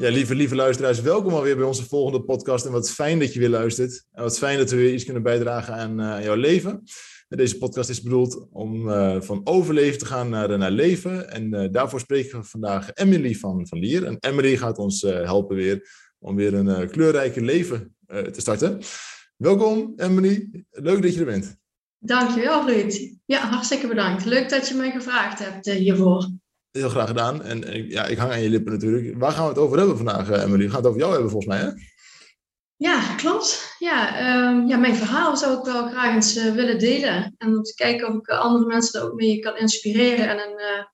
Ja, lieve, lieve luisteraars, welkom alweer bij onze volgende podcast. En wat fijn dat je weer luistert. En wat fijn dat we weer iets kunnen bijdragen aan uh, jouw leven. Deze podcast is bedoeld om uh, van overleven te gaan naar, naar leven. En uh, daarvoor spreken we vandaag Emily van, van Lier. En Emily gaat ons helpen weer om weer een kleurrijke leven te starten. Welkom Emily, leuk dat je er bent. Dankjewel Ruud. Ja, hartstikke bedankt. Leuk dat je mij gevraagd hebt hiervoor. Heel graag gedaan. En eh, ja, ik hang aan je lippen natuurlijk. Waar gaan we het over hebben vandaag, eh, Emily? We gaan het over jou hebben volgens mij, hè? Ja, klopt. Ja, um, ja mijn verhaal zou ik wel graag eens uh, willen delen. En om te kijken of ik andere mensen er ook mee kan inspireren en een, uh,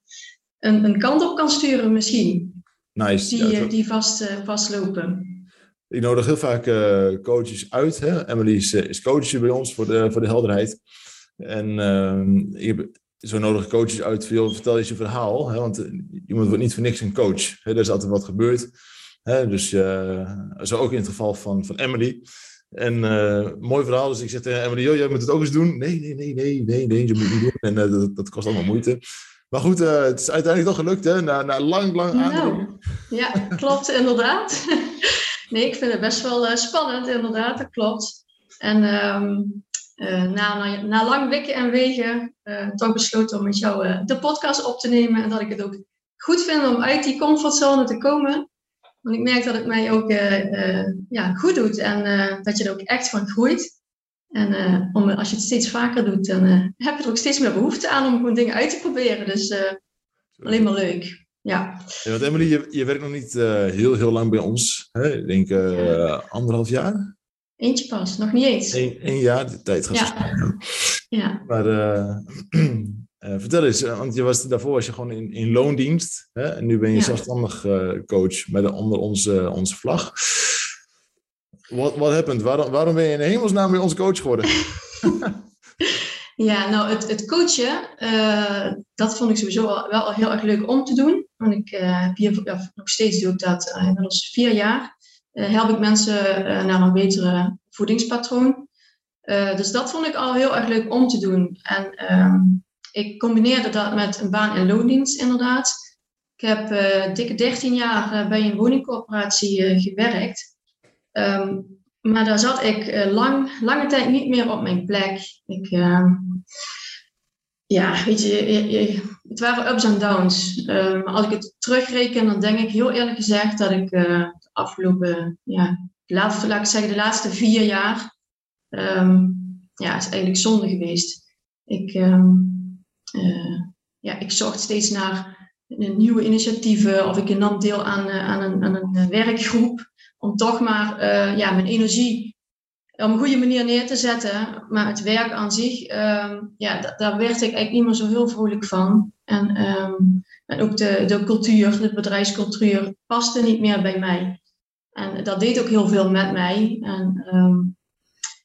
een, een, kant op kan sturen misschien. Nice. Die, ja, die vast, vastlopen. Ik nodig heel vaak coaches uit. Hè? Emily is, is coach bij ons voor de, voor de helderheid. En ehm, ik heb zo nodig coaches uit. Veel, vertel eens je verhaal. Hè? Want iemand wordt niet voor niks een coach. Hè? Er is altijd wat gebeurd. Hè? Dus uh, zo ook in het geval van, van Emily. En uh, mooi verhaal. Dus ik zeg tegen Emily, joh, jij moet het ook eens doen. Nee, nee, nee, nee, nee, nee, je moet het niet doen. En uh, dat, dat, kost allemaal moeite. Maar goed, het is uiteindelijk toch gelukt, hè? Na, na lang, lang nou, Ja, klopt, inderdaad. nee, ik vind het best wel spannend, inderdaad, dat klopt. En um, uh, na, na, na, lang wikken en wegen uh, toch besloten om met jou uh, de podcast op te nemen. En dat ik het ook goed vind om uit die comfortzone te komen. Want ik merk dat het mij ook ja, goed doet en dat je er ook echt van groeit. En om, als je het steeds vaker doet, dan heb je er ook steeds meer behoefte aan om gewoon dingen uit te proberen. Dus alleen maar leuk. Ja. ja want Emily, je, je werkt nog niet heel, heel lang bij ons. Hè? Ik denk anderhalf jaar. Eentje pas, nog niet eens. Eén, jaar de tijd gaat ja. ja. Maar uh, uh, vertel eens, eh, want je was, daarvoor was je gewoon in, in loondienst. Hè? En nu ben je ja. zelfstandig uh, coach met, onder onze, onze vlag. Wat what happened? Waarom, waarom ben je in hemelsnaam bij ons coach geworden? ja, nou het, het coachen, dat vond ik sowieso wel, heel erg leuk om te doen. Want ik heb hier, ja, nog steeds doe ik dat inmiddels vier jaar. Eh, help ik mensen eh, naar een betere voedingspatroon. Eh, dus dat vond ik al heel erg leuk om te doen. En ehm, ik combineerde dat met een baan in loondienst inderdaad. Ik heb dikke 13 jaar bij een woningcorporatie gewerkt. Um, maar daar zat ik lang, lange tijd niet meer op mijn plek. Ik, uh, ja, weet je, het waren ups en downs. Um, als ik het terugreken, dan denk ik heel eerlijk gezegd dat ik uh, de afgelopen, ja, de laatste, laat ik zeggen, de laatste vier jaar, um, ja, is eigenlijk zonde geweest. Ik, um, uh, ja, ik zocht steeds naar nieuwe initiatieven of ik nam deel aan, uh, aan, een, aan een werkgroep om toch maar ja, mijn energie op een goede manier neer te zetten. Maar het werk aan zich, um, ja, daar werd ik eigenlijk niet meer zo heel vrolijk van. En, um, en ook de, de cultuur, de bedrijfscultuur, paste niet meer bij mij. En dat deed ook heel veel met mij. En um,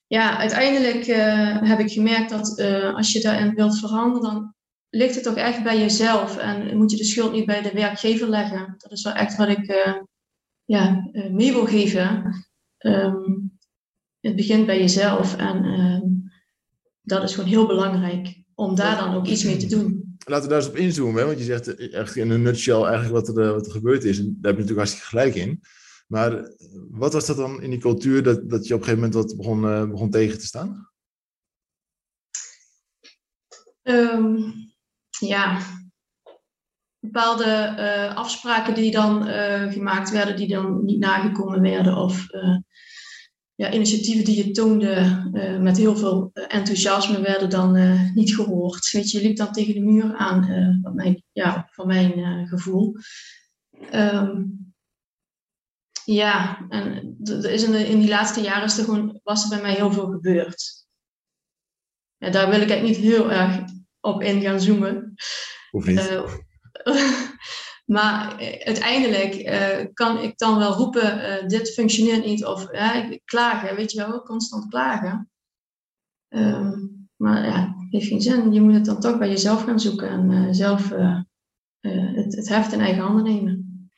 ja, uiteindelijk uh, heb ik gemerkt dat uh, als je daarin wilt veranderen, dan ligt het ook echt bij jezelf. En moet je de schuld niet bij de werkgever leggen. Dat is wel echt wat ik uh, ja, mee wil geven. Het begint bij jezelf. En uh, dat is gewoon heel belangrijk om daar dan ook iets mee te doen. Laten we daar eens op inzoomen, hè? want je zegt echt in een nutshell eigenlijk wat er, wat er gebeurd is. En daar heb je natuurlijk hartstikke gelijk in. Maar wat was dat dan in die cultuur dat, dat je op een gegeven moment wat begon, uh, begon tegen te staan? Um, ja, bepaalde uh, afspraken die dan gemaakt werden, die dan niet nagekomen werden. Of ja, initiatieven die je toonde uh, met heel veel eh, enthousiasme werden dan uh, niet gehoord. Weet je, je liep dan tegen de muur aan, van mijn, ja, van mijn gevoel. Um, ja, en er is in, de, in die laatste jaren is er gewoon, was er bij mij heel veel gebeurd. Ja, daar wil ik eigenlijk niet heel erg op in gaan zoomen. Hoeft niet. Maar eh, uiteindelijk eh, kan ik dan wel roepen, eh, dit functioneert niet. Of klagen, weet je wel, constant klagen. Ehm, maar ja, heeft geen zin. Je moet het dan toch bij jezelf gaan zoeken en zelf het, het heft in eigen handen nemen.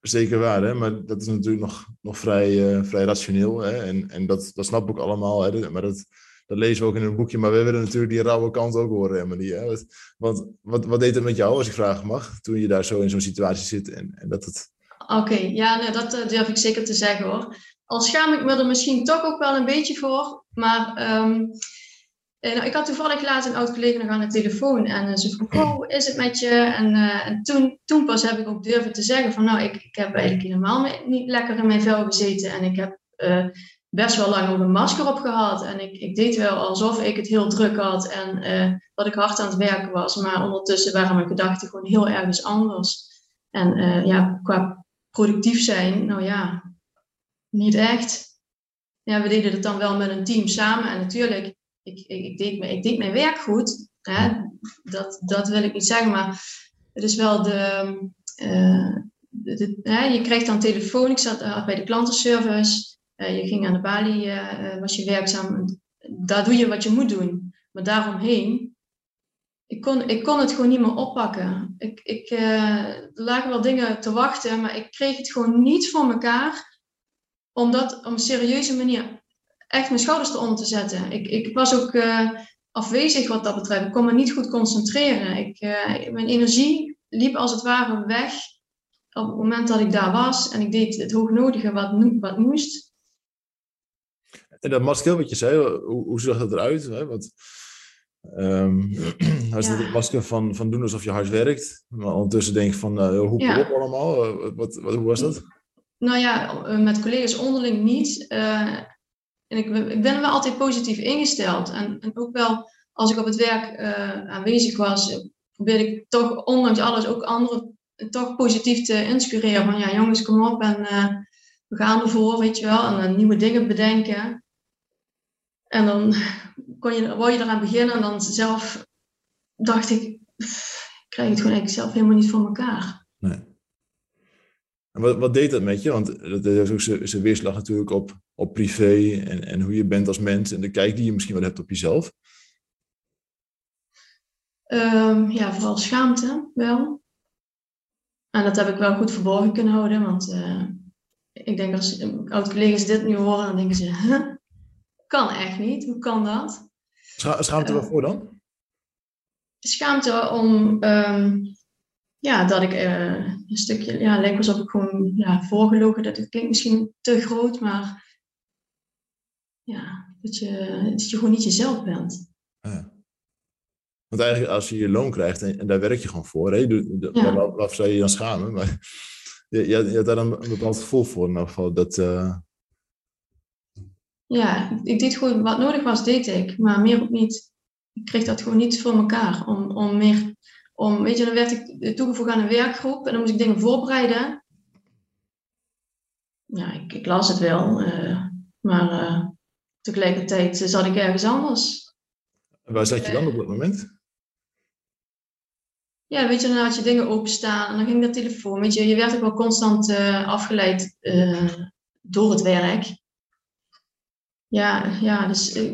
Zeker waar, hè? maar dat is natuurlijk nog, nog vrij, vrij rationeel. Hè? En, en dat, dat snap ik allemaal. Hè? Maar dat, dat lezen we ook in een boekje. Maar we willen natuurlijk die rauwe kant ook horen, Emily. Hè? Want wat, wat deed het met jou, als ik vragen mag, toen je daar zo in zo'n situatie zit en, en dat het... Oké, ja, dat uh, durf ik zeker te zeggen hoor. Al schaam ik me er misschien toch ook wel een beetje voor. Maar um, nou, ik had toevallig laat een oud-collega nog aan de telefoon. En uh, ze vroeg, oh, hoe is het met je? En, uh, en toen, toen pas heb ik ook durven te zeggen van... Nou, ik, ik heb eigenlijk helemaal niet lekker in mijn vel gezeten. En ik heb best wel lang ook een masker op gehad. En ik, ik deed wel alsof ik het heel druk had en uh, dat ik hard aan het werken was. Maar ondertussen waren mijn gedachten gewoon heel ergens anders. En uh, ja, qua productief zijn, nou ja, niet echt. Ja, we deden het dan wel met een team samen. En natuurlijk, ik, ik, deed, ik deed mijn werk goed. Hè? Dat, dat wil ik niet zeggen, maar het is wel de... De, hè, je krijgt dan telefoon. Ik zat bij de klantenservice. Eh, je ging aan de balie, eh, eh, was je werkzaam. Daar doe je wat je moet doen. Maar daaromheen, ik kon, ik kon het gewoon niet meer oppakken. Ik, ik, er lagen wel dingen te wachten, maar ik kreeg het gewoon niet voor elkaar om dat op een serieuze manier echt mijn schouders eronder te zetten. Ik, ik was ook afwezig wat dat betreft. Ik kon me niet goed concentreren. Ik, mijn energie liep als het ware weg op het moment dat ik daar was en ik deed het hoognodige wat, wat moest. En dat masker wat je zei, hoe, hoe zag dat eruit? Hè? Want, um, ja. het masker van, van doen alsof je hard werkt, maar ondertussen denk van uh, hoe ja. op allemaal? Uh, wat, wat, hoe was dat? Nou ja, eh, met collega's onderling niet. Uh, en ik, ik, ben wel altijd positief ingesteld. En, en ook wel als ik op het werk aanwezig was, probeerde ik toch ondanks alles ook anderen toch positief te inspireren. Van ja, jongens, kom op en we gaan ervoor, weet je wel. En nieuwe dingen bedenken. En dan kon je, wou je eraan beginnen en dan zelf dacht ik, ik krijg het gewoon eigenlijk zelf helemaal niet voor elkaar. Nee. En wat, wat deed dat met je? Want dat heeft ook zijn weerslag natuurlijk op, op privé en, en hoe je bent als mens en de kijk die je misschien wel hebt op jezelf. Um, ja, vooral schaamte wel. En dat heb ik wel goed verborgen kunnen houden, want uh, ik denk als oud-collega's dit nu horen, dan denken ze, huh? Kan echt niet. Hoe kan dat? Scha schaamte uh, waarvoor dan? Schaamte om, um, ja, dat ik uh, een stukje, ja, lijkt alsof ik gewoon ja, voorgelogen, dat het klinkt misschien te groot, maar ja, dat je, dat je gewoon niet jezelf bent. Ja. Want eigenlijk als je je loon krijgt en, en daar werk je gewoon voor, hè, de, de, ja. waarvoor zou je je dan schamen? Maar je, je, je had daar een, bepaald gevoel voor in ieder geval, dat... Uh, ja, ik deed gewoon wat nodig was, deed ik, maar meer ook niet. Ik kreeg dat gewoon niet voor elkaar. Om, om meer, om, weet je, dan werd ik toegevoegd aan een werkgroep en dan moest ik dingen voorbereiden. Ja, ik, ik las het wel, uh, maar uh, tegelijkertijd zat ik ergens anders. En waar zat je dan op dat moment? Ja, weet je, dan had je dingen openstaan en dan ging de telefoon. Weet je, je werd ook wel constant uh, afgeleid door het werk ja, ja dus eh,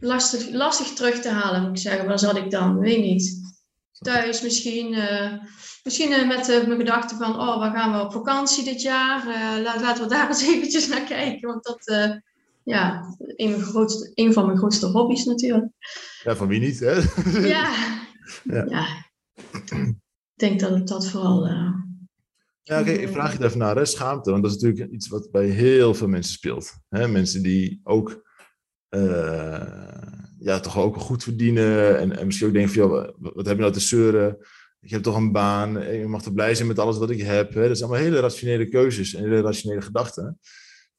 lastig, lastig terug te halen, moet ik zeggen. Waar zat ik dan? Weet niet. Thuis misschien, uh, misschien uh, met mijn gedachten van, oh, waar gaan we op vakantie dit jaar? laat, laten we daar eens eventjes naar kijken. Want dat, ja, een, grootste, een van mijn grootste hobby's natuurlijk. Ja, van wie niet, hè? ja. ja. ja. Ik denk dat het dat vooral ja, oké, ik vraag je daar even naar, hè, schaamte. Want dat is natuurlijk iets wat bij heel veel mensen speelt. Hè? Mensen die ook, uh, ja, toch ook goed verdienen. En, en misschien ook denken van, joh, wat heb je nou te zeuren? Ik heb toch een baan. Je mag toch blij zijn met alles wat ik heb. Hè? Dat zijn allemaal hele rationele keuzes en hele rationele gedachten.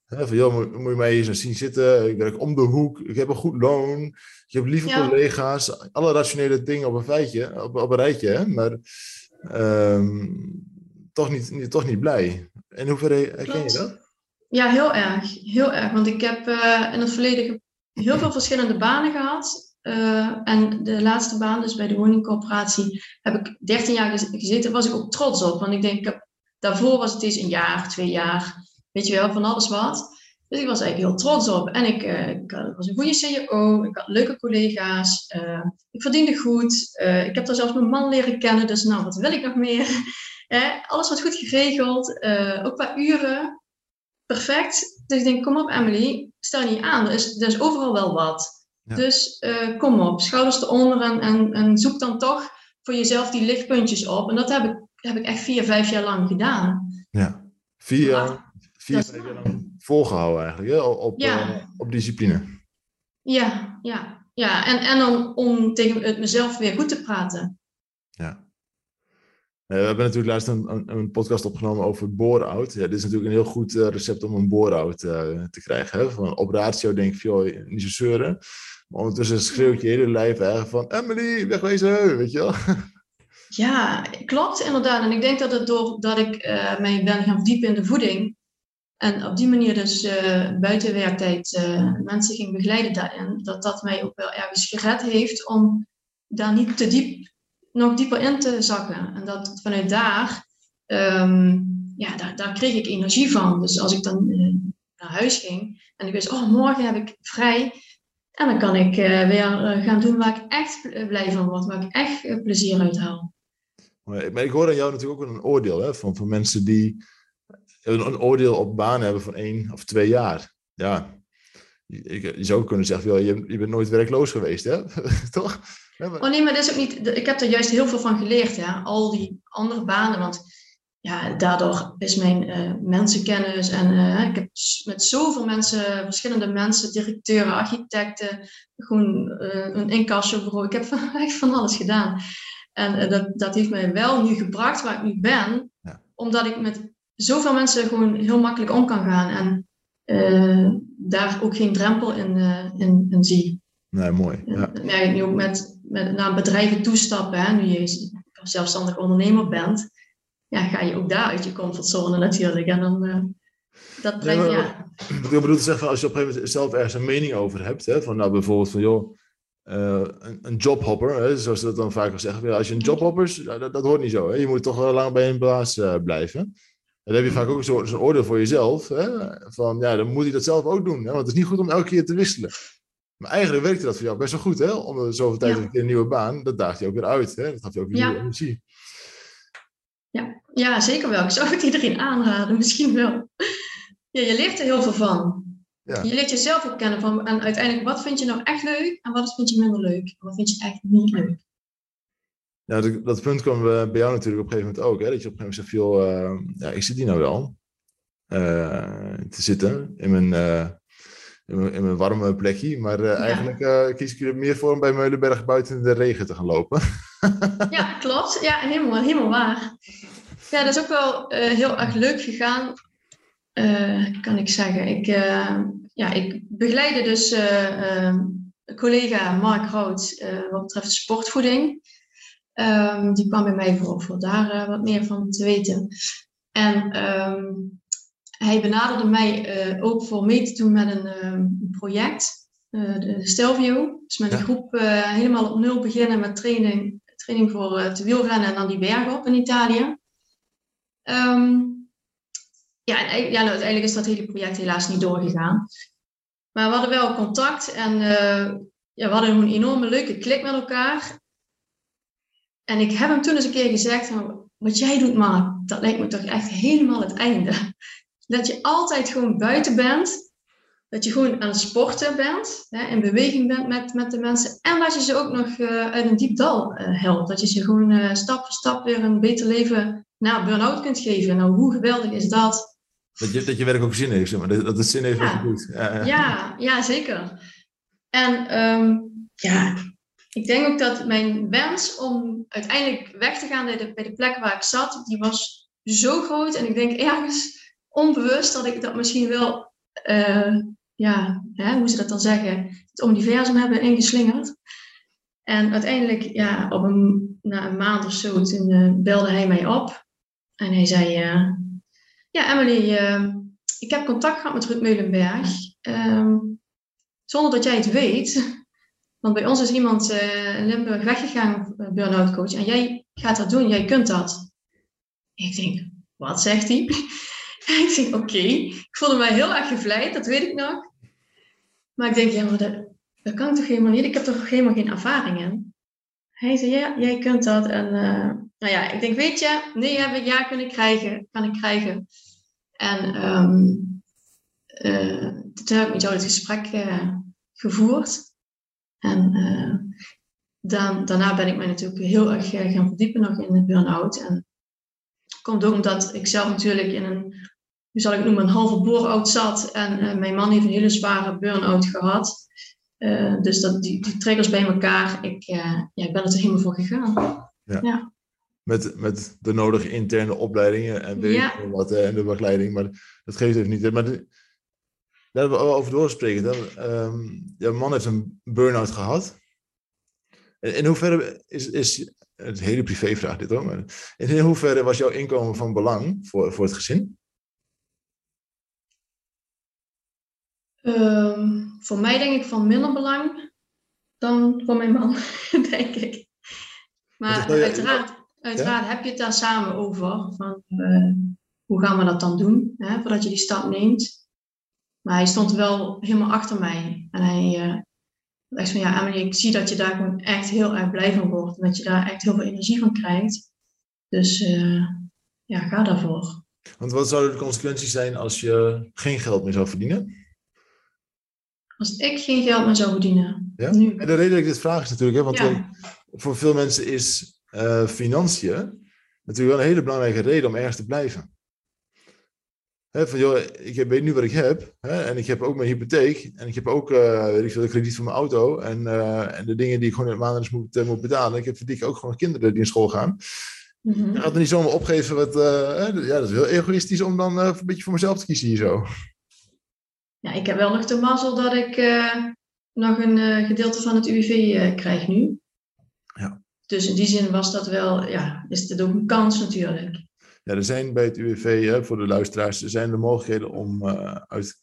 Hè? Van, joh, moet, moet je mij eens zien zitten? Ik werk om de hoek. Ik heb een goed loon. Ik heb lieve collega's. Alle rationele dingen op een feitje, op, op een rijtje. Hè? Maar... Um, toch niet, toch niet blij. In hoeverre herken je dat? Ja, heel erg. Heel erg. Want ik heb uh, in het verleden heel veel verschillende banen gehad. en de laatste baan, dus bij de woningcorporatie, heb ik 13 jaar gezeten. was ik ook trots op. Want ik denk, daarvoor was het eens een jaar, twee jaar. Weet je wel, van alles wat. Dus ik was eigenlijk heel trots op. En ik, uh, ik was een goede CEO, ik had leuke collega's, uh, ik verdiende goed. Uh, ik heb daar zelfs mijn man leren kennen, dus nou, wat wil ik nog meer? Alles was goed geregeld, ook qua uren. Perfect. Dus ik denk, kom op Emily, stel niet aan, er is, er is overal wel wat. Ja. Dus kom op, schouders eronder en, en, en zoek dan toch voor jezelf die lichtpuntjes op. En dat heb ik, heb ik echt vier, vijf jaar lang gedaan. Ja, vier jaar vier, vijf jaar lang volgehouden eigenlijk, hè? Op, ja. uh, op discipline. Ja, ja, ja. En, en om, om tegen het mezelf weer goed te praten. Ja. We hebben natuurlijk laatst een, een, podcast opgenomen over bore-out. Ja, dit is natuurlijk een heel goed uh, recept om een bore-out uh, te krijgen. Hè? Van op ratio denk ik, joh, niet zo zeuren. Maar ondertussen schreeuwt je hele lijf eigenlijk van... Emily, wegwezen, weet je wel? Ja, klopt inderdaad. En ik denk dat het doordat ik uh, mij ben gaan verdiepen in de voeding... En op die manier dus uh, buiten werktijd mensen ging begeleiden daarin. Dat dat mij ook wel ergens gered heeft om daar niet te diep, nog dieper in te zakken. En dat vanuit daar, um, ja, daar, daar, kreeg ik energie van. Dus als ik dan uh, naar huis ging en ik wist, oh, morgen heb ik vrij. En dan kan ik weer gaan doen waar ik echt blij van word, waar ik echt plezier uit haal. Maar ik hoor aan jou natuurlijk ook een oordeel hè, van, van mensen die een, oordeel op baan hebben van één of twee jaar. Ja, je, je zou kunnen zeggen, je, je bent nooit werkloos geweest, hè? toch? Oh nee, maar dat is ook niet. Ik heb er juist heel veel van geleerd, ja. Al die andere banen. Want ja, daardoor is mijn uh, mensenkennis en uh, ik heb met zoveel mensen, verschillende mensen, directeuren, architecten, gewoon uh, een incassobureau. Ik heb van, echt van alles gedaan. En dat, dat heeft mij wel nu gebracht waar ik nu ben, ja. omdat ik met zoveel mensen gewoon heel makkelijk om kan gaan. En daar ook geen drempel in, in, in, zie. Nee, mooi. Ja. Dat merk ik nu ook met, met naar bedrijven toestappen. Hè, nu je zelfstandig ondernemer bent, ja, ga je ook daar uit je comfortzone natuurlijk. En dan, uh, dat brengt, ja. ja. Wat ik bedoel te zeggen, als je op een gegeven moment zelf ergens een mening over hebt, hè, van nou bijvoorbeeld van joh, uh, een, een, jobhopper, hè, zoals ze dat dan vaak al zeggen. Als je een jobhopper is, dat, dat, hoort niet zo. Hè. Je moet toch wel lang bij een baas uh, blijven dan heb je vaak ook een soort oordeel voor jezelf. Hè? Van ja, dan moet je dat zelf ook doen. Hè? Want het is niet goed om elke keer te wisselen. Maar eigenlijk werkte dat voor jou best wel goed. Hè? Om zoveel tijd ja. een nieuwe baan, dat daagt je ook weer uit. Hè? Dat gaf je ook weer ja. nieuwe energie. Ja. ja, zeker wel. Ik zou het iedereen aanraden, misschien wel. Ja, je leert er heel veel van. Ja. Je leert jezelf ook kennen van, en uiteindelijk, wat vind je nou echt leuk en wat vind je minder leuk? En wat vind je echt niet leuk? Ja, dat, dat punt kwam bij jou natuurlijk op een gegeven moment ook. Hè? Dat je op een gegeven moment zegt, joh, uh, ja, ik zit hier nou wel uh, te zitten in mijn, uh, in mijn, in, mijn, warme plekje. Maar ja. eigenlijk kies ik er meer voor om bij Meulenberg buiten in de regen te gaan lopen. ja, klopt. Ja, helemaal, helemaal waar. Ja, dat is ook wel heel erg leuk gegaan, kan ik zeggen. Ik, ja, ik begeleide dus collega Mark Rood wat betreft sportvoeding. Um, die kwam bij mij voor, voor daar uh, wat meer van te weten. En um, hij benaderde mij uh, ook voor mee te doen met een um, project, uh, de Stelvio. Dus met een ja. groep helemaal op nul beginnen met training, training voor te wielrennen en dan die bergen op in Italië. ja, en, ja nou, uiteindelijk is dat hele project helaas niet doorgegaan. Maar we hadden wel contact en ja, we hadden een enorme leuke klik met elkaar. En ik heb hem toen eens een keer gezegd, wat jij doet, Mark, dat lijkt me toch echt helemaal het einde. Dat je altijd gewoon buiten bent, dat je gewoon aan het sporten bent, hè, in beweging bent met, met de mensen. En dat je ze ook nog uh, uit een diep dal uh, helpt. Dat je ze gewoon uh, stap voor stap weer een beter leven na burn-out kunt geven. Nou, hoe geweldig is dat? Dat je, dat je werk ook zin heeft, zeg maar. Dat, dat het zin heeft ja. wat je doet. Ja, ja, ja zeker. En um, ja, ik denk ook dat mijn wens om uiteindelijk weg te gaan bij de, bij de plek waar ik zat, die was zo groot. En ik denk ergens onbewust dat ik dat misschien wel, uh, ja, hè, hoe ze dat dan zeggen, het universum hebben ingeslingerd. En uiteindelijk, ja, op een, na een maand of zo, toen uh, belde hij mij op. En hij zei, uh, ja Emily, ik heb contact gehad met Ruud Meulenberg. zonder dat jij het weet Want bij ons is iemand in Limburg weggegaan, burn-out coach. En jij gaat dat doen, jij kunt dat. Ik denk, wat zegt hij? ik denk, oké. Ik voelde mij heel erg gevleid, dat weet ik nog. Maar ik denk, ja, maar dat, dat kan toch helemaal niet? Ik heb toch helemaal geen ervaring in? Hij zei, ja, jij kunt dat. En uh, nou ja, ik denk, weet je, nee heb ik ja kunnen krijgen, kan ik krijgen. En um, uh, toen heb ik met jou het gesprek uh, gevoerd. En dan, daarna ben ik mij natuurlijk heel erg gaan verdiepen nog in de burn-out. En komt ook omdat ik zelf natuurlijk in een, hoe zal ik het noemen, een halve bore-out zat. En mijn man heeft een hele zware burn-out gehad. Uh, dus dat, die, die triggers bij elkaar, ik, uh, ja, ik ben er helemaal voor gegaan. Ja. ja. Met, met de nodige interne opleidingen en weet ja. wat en de begeleiding, maar dat geeft even niet. Maar de, daar we over doorspreken. Dan, um, jouw man heeft een burn-out gehad. In, in hoeverre is, is het een hele privévraag dit hoor, maar in hoeverre was jouw inkomen van belang voor, voor het gezin? Um, voor mij denk ik van minder belang dan voor mijn man, denk ik. Maar uiteraard, uiteraard heb je het daar samen over. Van, uh, hoe gaan we dat dan doen, hè, voordat je die stap neemt. Maar hij stond wel helemaal achter mij. En hij uh, dacht van, ja Emily, ik zie dat je daar gewoon echt heel erg blij van wordt. En dat je daar echt heel veel energie van krijgt. Dus uh, ja, ga daarvoor. Want wat zouden de consequenties zijn als je geen geld meer zou verdienen? Als ik geen geld meer zou verdienen. Ja? Nu. En de reden dat ik dit vraag is natuurlijk, hè, want ja. voor veel mensen is uh, financiën natuurlijk wel een hele belangrijke reden om ergens te blijven. Van, joh, ik weet nu wat ik heb en ik heb ook mijn hypotheek en ik heb ook uh, weet ik veel, de krediet voor mijn auto en, uh, en de dingen die ik gewoon in het maandelijks moet, moet betalen. Ik heb verdien ook gewoon kinderen die in school gaan. Mm -hmm. Ik ga er niet zomaar opgeven. Wat, ja, dat is heel egoïstisch om dan een beetje voor mezelf te kiezen hier zo ja, ik heb wel nog de mazzel dat ik uh, nog een uh, gedeelte van het UWV uh, eh, krijg nu. Ja. Dus in die zin was dat wel, ja, is het ook een kans natuurlijk. Ja, er zijn bij het UWV, hè, voor de luisteraars, er zijn de mogelijkheden om uit,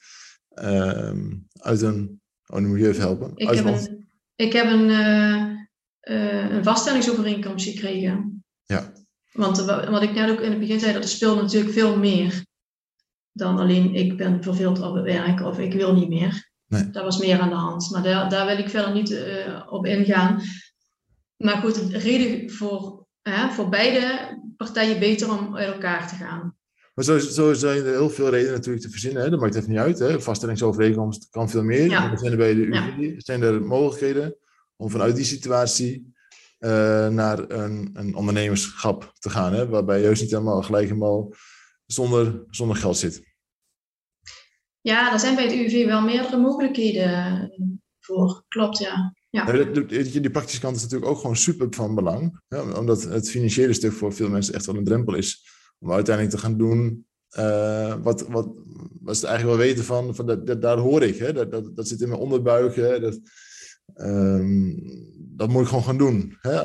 ehm, uit een, oh, nu moet je even helpen. Ik heb een, ik heb een, een vaststellingsovereenkomst gekregen. Ja. Want wat ik net ook in het begin zei, dat er speelt natuurlijk veel meer dan alleen ik ben verveeld op het werk of ik wil niet meer. Nee. Dat was meer aan de hand. Maar daar, daar wil ik verder niet uh, op ingaan. Maar goed, de reden voor, hè, voor beide partijen beter om uit elkaar te gaan. Maar zo, zo zijn er heel veel redenen natuurlijk te verzinnen. Hè? Dat maakt even niet uit. Hè? Vaststellingsovereenkomst kan veel meer. Ja. Zijn er bij de UV, ja. zijn er mogelijkheden om vanuit die situatie uh, naar een, een ondernemerschap te gaan. Hè? Waarbij je juist niet helemaal gelijk helemaal zonder, zonder geld zit. Ja, er zijn bij het UWV wel meerdere mogelijkheden voor. Klopt, ja. Ja. Die praktische kant is natuurlijk ook gewoon super van belang. Omdat het financiële stuk voor veel mensen echt wel een drempel is. Om uiteindelijk te gaan doen uh, wat, wat, wat ze eigenlijk wel weten van, van dat, dat, daar hoor ik. Hè? Dat, dat, dat zit in mijn onderbuik. Hè? Dat, um, dat moet ik gewoon gaan doen. Hè?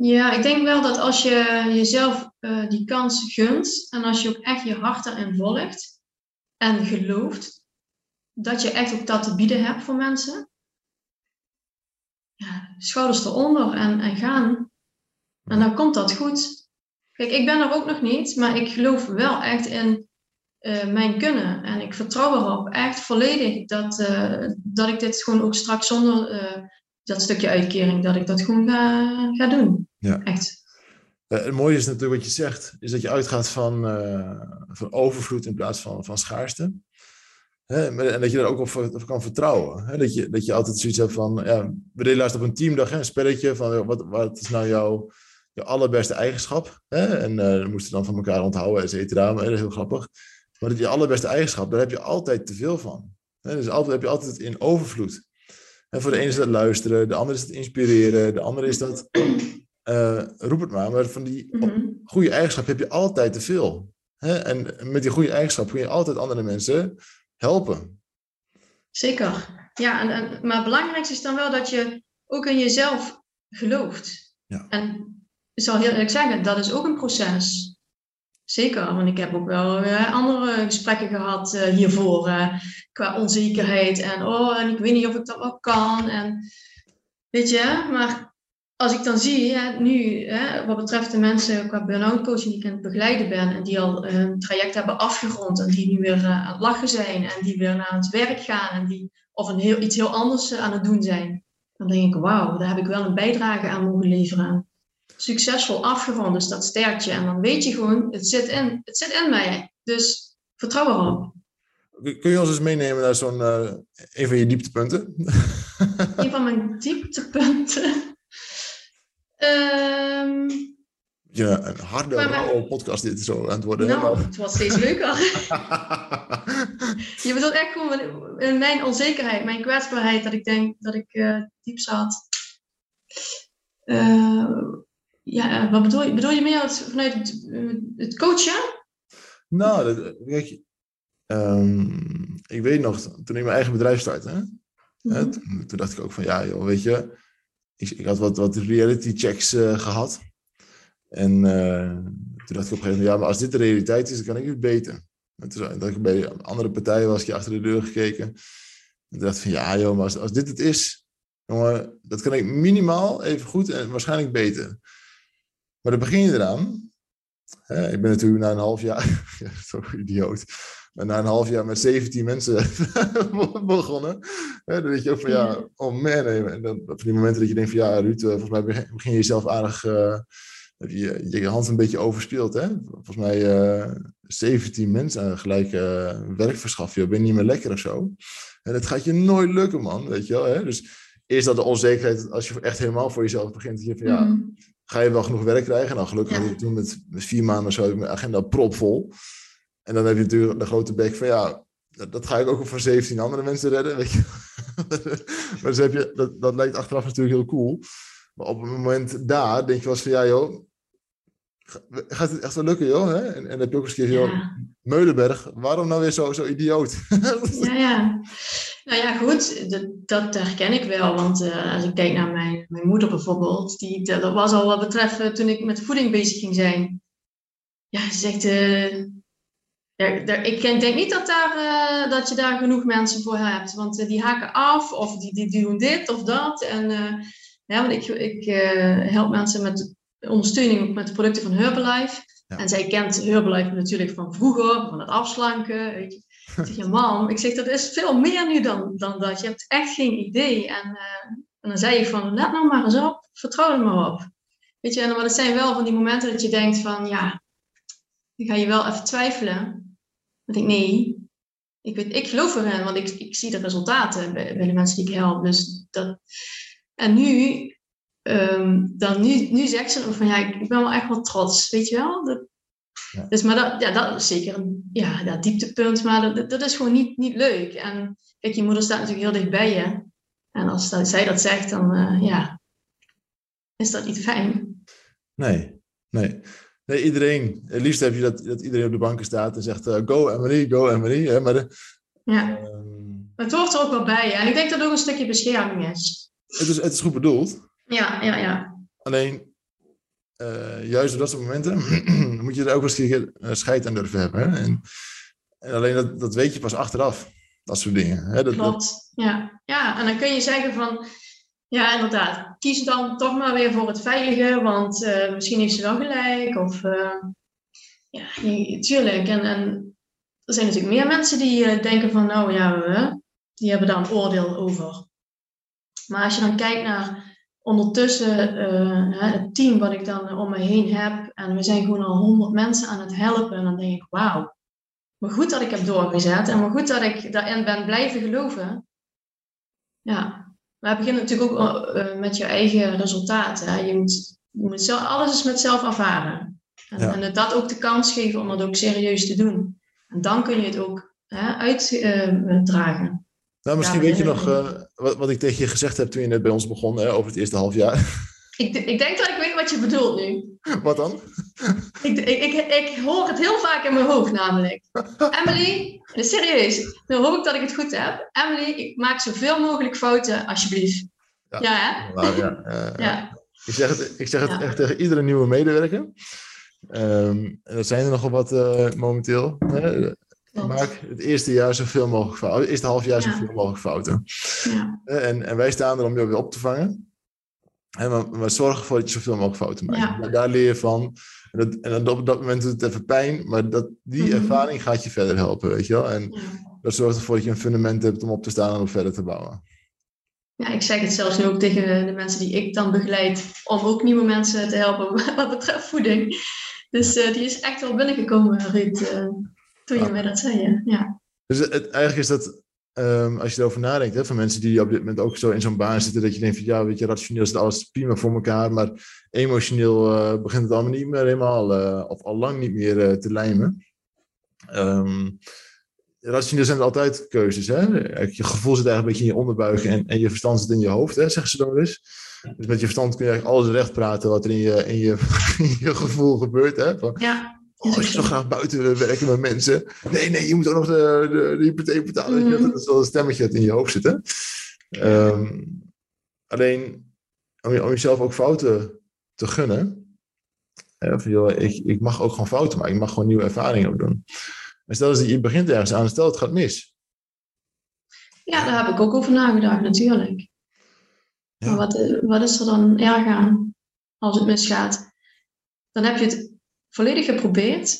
Ja, ik denk wel dat als je jezelf uh, die kans gunt en als je ook echt je hart erin volgt en gelooft, dat je echt ook dat te bieden hebt voor mensen. Ja, schouders eronder en, en gaan. En dan komt dat goed. Kijk, ik ben er ook nog niet, maar ik geloof wel echt in uh, mijn kunnen. En ik vertrouw erop, echt volledig, dat, uh, dat ik dit gewoon ook straks zonder uh, dat stukje uitkering, dat ik dat gewoon ga, ga doen. Ja. Echt. het mooie is natuurlijk wat je zegt, is dat je uitgaat van, van overvloed in plaats van, van schaarste. Hè, en dat je daar ook op, kan vertrouwen. Hè? Dat, je, dat je altijd zoiets hebt van, ja, we deden laatst op een teamdag hè, een spelletje van wat, wat is nou jouw, jouw allerbeste eigenschap? Hè? En uh, moesten dan van elkaar onthouden, et cetera. Maar dat is heel grappig. Maar dat je allerbeste eigenschap, daar heb je altijd te veel van. Hè? Dus altijd, heb je altijd in overvloed. En voor de ene is dat luisteren, de andere is het inspireren, de andere is dat, uh, roep het maar, maar van die mm goede eigenschap heb je altijd te veel. Hè? En met die goede eigenschap kun je altijd andere mensen helpen. Zeker. Ja, en, en, maar het belangrijkste is dan wel dat je ook in jezelf gelooft. Ja. En ik zal heel eerlijk zeggen, dat is ook een proces. Zeker, want ik heb ook wel uh, andere gesprekken gehad uh, hiervoor uh, qua onzekerheid en oh, en ik weet niet of ik dat wel kan. En weet je, maar als ik dan zie, hè, nu, hè, wat betreft de mensen qua burn-out coaching die ik aan het begeleiden ben en die al een traject hebben afgerond en die nu weer uh, aan het lachen zijn en die weer naar het werk gaan en die of een heel, iets heel anders uh, aan het doen zijn, dan denk ik, wauw, daar heb ik wel een bijdrage aan mogen leveren. Succesvol afgerond, dus dat sterkt je. En dan weet je gewoon, het zit in, het zit in mij. Dus vertrouw erop. Kun je ons eens meenemen naar zo'n uh, een van je dieptepunten? een van mijn dieptepunten. Um, ja, een harde, rauwe podcast dit zo aan het worden. Nou, het wordt steeds leuker. je bedoelt echt gewoon mijn onzekerheid, mijn kwetsbaarheid, dat ik denk dat ik uh, diep zat. Uh, ja, wat bedoel je? Bedoel je meer vanuit het, het coachen? Nou, dat, je, um, ik weet nog, toen ik mijn eigen bedrijf startte, hè, mm -hmm. toen, toen, dacht ik ook van, ja joh, weet je, ik, ik had wat, wat reality checks uh, gehad. En uh, toen dacht ik op een gegeven moment, ja, maar als dit de realiteit is, dan kan ik het beter. En toen dacht ik bij andere partijen was ik achter de deur gekeken. En dacht van, ja joh, maar als, als dit het is, jongen, dat kan ik minimaal even goed en waarschijnlijk beter. Maar dan begin je eraan. Ik ben natuurlijk na een half jaar, ja, zo idioot, maar na een half jaar met 17 mensen begonnen. Hè, dan weet je ook van ja, oh man. En dan, van die momenten dat je denkt van ja, Ruud, volgens mij begin je jezelf aardig, uh, heb je je hand een beetje overspeeld. Hè? Volgens mij uh, 17 mensen gelijk uh, werk verschaffen. Je bent niet meer lekker of zo. En dat gaat je nooit lukken, man. Weet je wel, hè? Dus eerst dat de onzekerheid, als je echt helemaal voor jezelf begint, dat je van ja, mm. ga je wel genoeg werk krijgen? Nou, gelukkig ja. had ik toen met, met vier maanden zo mijn agenda propvol. En dan heb je natuurlijk de grote bek van ja, dat, dat ga ik ook voor 17 andere mensen redden. Weet je? maar dus heb je, dat, dat lijkt achteraf natuurlijk heel cool. Maar op het moment daar denk je wel eens van ja joh, gaat het echt wel lukken joh? Hè? En, en dan heb je ook eens een keer joh, Meulenberg, waarom nou weer zo, zo idioot? ja, ja. Nou ja, goed, dat, dat herken ik wel. Want uh, als ik kijk naar mijn, mijn moeder bijvoorbeeld, die, dat was al wat betreft uh, toen ik met voeding bezig ging zijn. Ja, ze zegt, uh, ja, daar, ik denk niet dat, daar, uh, dat je daar genoeg mensen voor hebt. Want uh, die haken af of die, die doen dit of dat. En, uh, ja, want ik, ik help mensen met ondersteuning met de producten van Herbalife. Ja. En zij kent Herbalife natuurlijk van vroeger, van het afslanken. Weet je. Ik zeg, ja, mam, ik zeg, dat is veel meer nu dan, dan dat. Je hebt echt geen idee. En, en dan zei ik van, let nou maar eens op, vertrouw er maar op. Weet je, en maar het zijn wel van die momenten dat je denkt van, ja, dan ga je wel even twijfelen. Dan denk ik, nee, ik, weet, ik geloof erin, want ik, ik zie de resultaten bij, bij de mensen die ik help. Dus dat, en nu, um, dan nu, nu zegt ze van ja, ik, ik, ben wel echt wel trots, weet je wel? Dat, ja. Dus, maar dat, ja, dat is zeker een ja, dat dieptepunt, maar dat, dat is gewoon niet, niet leuk. En kijk, je moeder staat natuurlijk heel dicht bij je. En als dat, zij dat zegt, dan uh, ja, is dat niet fijn. Nee, nee. Nee, iedereen. Het liefst heb je dat, dat iedereen op de banken staat en zegt: uh, Go Emily, go Emily. Hè? Maar de, ja. Uh, het hoort er ook wel bij. En ik denk dat het ook een stukje bescherming is. Het is, het is goed bedoeld. Ja, ja, ja. Alleen, uh, juist op dat soort momenten moet je er ook eens een keer scheid aan durven hebben. Hè? En, en, alleen dat, dat weet je pas achteraf. Dat soort dingen. Hè? Dat, Klopt, dat... ja. Ja, en dan kun je zeggen van ja, inderdaad. Kies dan toch maar weer voor het veilige, want uh, misschien heeft ze wel gelijk. Of uh, ja, tuurlijk. En, en er zijn natuurlijk meer mensen die uh, denken van, nou ja, we, die hebben daar een oordeel over. Maar als je dan kijkt naar ondertussen het team wat ik dan om me heen heb, en we zijn gewoon al honderd mensen aan het helpen, dan denk ik, wauw. Maar goed dat ik heb doorgezet en maar goed dat ik daarin ben blijven geloven. Ja, maar het begint natuurlijk ook uh, met je eigen resultaten. Hè. Je moet, je moet zelf, alles is met zelf ervaren. En, ja. en, dat ook de kans geven om dat ook serieus te doen. En dan kun je het ook uitdragen. Uh, nou, misschien weet je nog wat, wat ik tegen je gezegd heb toen je net bij ons begon hè, over het eerste half jaar. Ik, ik, denk dat ik weet wat je bedoelt nu. Wat dan? Ik, ik, ik, hoor het heel vaak in mijn hoofd namelijk. Emily, serieus, dan hoop ik dat ik het goed heb. Emily, ik maak zoveel mogelijk fouten, alsjeblieft. Ja, ja hè? Ja, uh, ja. Ik zeg het, ik zeg het ja. echt tegen iedere nieuwe medewerker. Um, en dat zijn er nogal wat uh, momenteel. Hè? Maak het eerste jaar zoveel mogelijk fouten. Het eerste half jaar zoveel mogelijk fouten. En, en wij staan er om jou weer op te vangen. Maar zorg ervoor dat je zoveel mogelijk fouten maakt. Ja. Daar leer je van. En, dat, en op dat moment doet het even pijn, maar dat, die Mhm. ervaring gaat je verder helpen, weet je wel. En Ja. dat zorgt ervoor dat je een fundament hebt om op te staan en op verder te bouwen. Ja, ik zeg het zelfs nu ook tegen de mensen die ik dan begeleid, om ook nieuwe mensen te helpen wat betreft voeding. Dus eh, die is echt wel binnengekomen, Ruud, eh, toen je mij dat zei. Ja. Dus het, eigenlijk is dat, ehm, als je erover nadenkt, hè, van mensen die op dit moment ook zo in zo'n baan zitten, dat je denkt van ja, weet je, rationeel het alles prima voor elkaar, maar emotioneel eh, begint het allemaal niet meer helemaal, eh, of al lang niet meer eh, te lijmen. Ehm, rationeel zijn er altijd keuzes. Hè? Je gevoel zit eigenlijk een beetje in je onderbuik en, en je verstand zit in je hoofd, hè, zeggen ze dan eens. Dus met je verstand kun je eigenlijk alles recht praten wat er in je, in je, gevoel gebeurt. Hè? Ja. Oh, ik zou graag buiten werken met mensen. Nee, nee, je moet ook nog de, de, de hypotheek betalen. Je, Mhm. Dat is wel een stemmetje dat in je hoofd zit. Hè? Ehm, alleen, om, je- om jezelf ook fouten te gunnen. Hè, van, joh, ik, ik mag ook gewoon fouten maken. Ik mag gewoon nieuwe ervaringen ook doen. En stel dat je begint ergens aan. Stel het gaat mis. ja, daar heb ik ook over nagedacht, natuurlijk. Ja. Maar wat, eh, wat is er dan erg aan als het misgaat? Dan heb je het volledig geprobeerd.